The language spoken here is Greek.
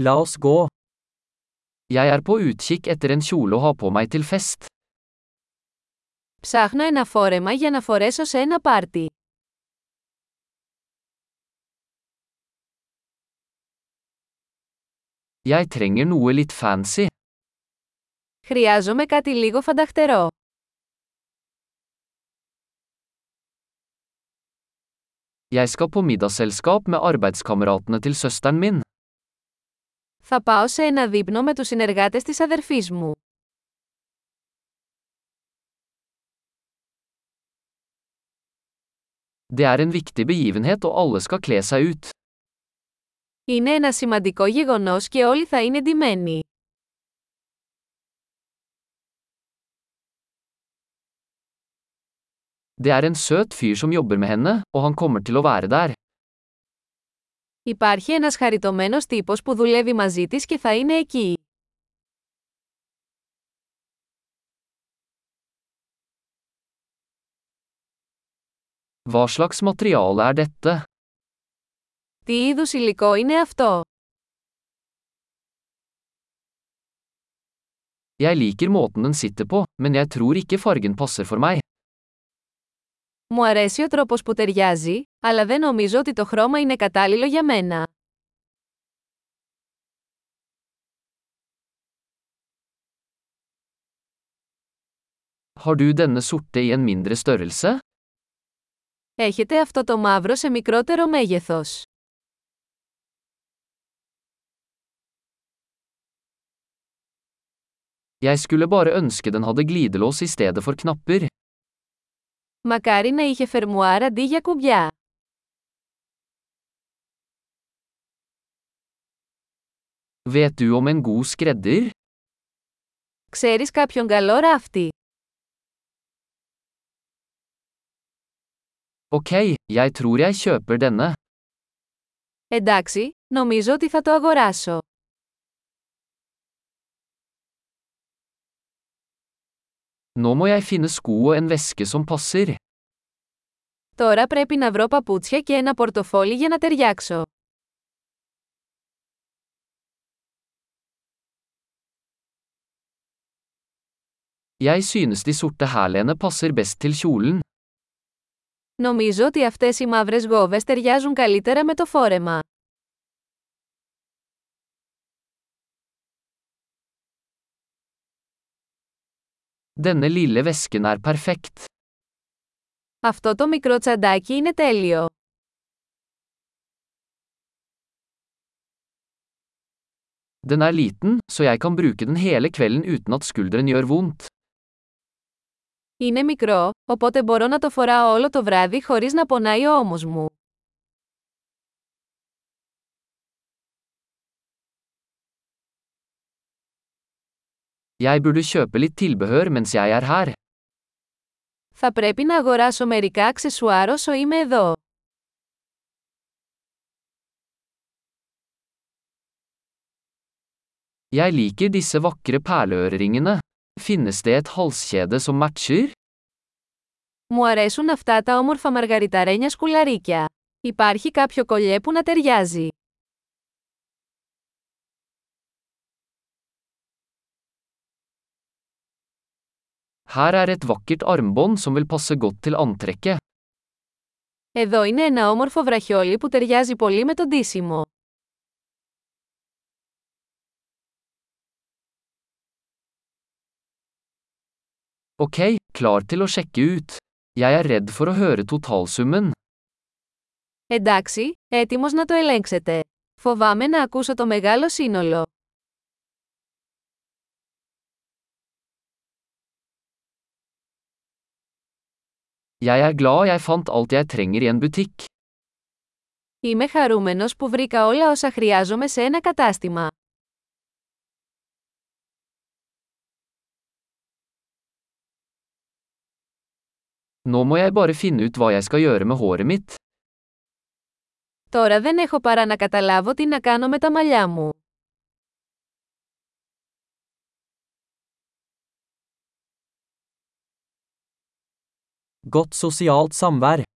La oss gå. Jeg er på utkikk etter en kjole å ha på meg til fest. Ψάχνω ένα φόρεμα για να φορέσω σε ένα πάρτι. Jeg trenger noe litt fancy. Χρειάζομαι κάτι λίγο φανταχτερό. Jeg skal på middagsselskap med arbeidskameratene til søsteren min. Θα πάω σε ένα δείπνο με τους συνεργάτες της αδερφής μου. Det er en viktig begivenhet og alle skal kle seg ut. Είναι ένα σημαντικό γεγονός και όλοι θα είναι ντυμένοι. Det er en søt fyr som jobber med henne, og han kommer til å være der. Υπάρχει ένας χαριτωμένος τύπος που δουλεύει μαζί της και θα είναι εκεί. Hva slags materiale er dette? Τι είδους υλικό είναι αυτό; Jeg liker måten den sitter på, men jeg tror ikke fargen passer for meg. Μου αρέσει ο τρόπος που ταιριάζει, αλλά δεν νομίζω ότι το χρώμα είναι κατάλληλο για μένα. Har du denne sorte i en mindre størrelse? Έχετε αυτό το μαύρο σε μικρότερο μέγεθος. Jeg skulle bare ønske den hadde glidelås i stedet for knapper. Μακάρι να είχε φερμουάρ αντί για κουμπιά. Vet du om en god skredder? Ξέρεις κάποιον καλό ράφτη; Ok, jeg tror jeg kjøper denne. Εντάξει, νομίζω ότι θα το αγοράσω. Nå må jeg finne sko og en veske som passer. Τώρα πρέπει να βρω παπούτσια και ένα πορτοφόλι για να ταιριάξω. Jeg synes de sorte hælene passer best til kjolen. Νομίζω ότι αυτές οι μαύρες γόβες ταιριάζουν καλύτερα με το φόρεμα. Denne lille vesken er perfekt. Αυτό το μικρό τσαντάκι είναι τέλειο. Den er liten, så jeg kan bruke den hele kvelden uten at skulderen gjør vondt. Είναι μικρό, οπότε μπορώ να το φοράω όλο το βράδυ χωρίς να πονάει ο ώμος μου. Jeg burde kjøpe litt tilbehør mens jeg er her. Θα πρέπει να αγοράσω μερικά αξεσουάρ όσο είμαι εδώ. Jeg liker disse vakre perleøreringene. Finnes det et halskjede som matcher? Μου αρέσουν αυτά τα όμορφα μαργαριταρένια σκουλαρίκια. Υπάρχει κάποιο κολλιέ που να ταιριάζει. Her er et vakkert armbånd som vil passe godt til antrekket. Εδώ είναι ένα όμορφο βραχιόλι που ταιριάζει πολύ με το ντύσιμο. Ok, klar til å sjekke ut. Jeg er redd for å høre totalsummen. Εντάξει, έτοιμος να το ελέγξετε. Φοβάμαι να ακούσω το μεγάλο σύνολο. Jeg er glad jeg fant alt jeg trenger i en butikk. Είμαι χαρούμενος που βρήκα όλα όσα χρειάζομαι σε ένα κατάστημα. Nå må jeg bare finne ut hva jeg skal gjøre med håret mitt. Τώρα δεν έχω παρά να καταλάβω τι να κάνω με τα μαλλιά μου. Godt sosialt samvær.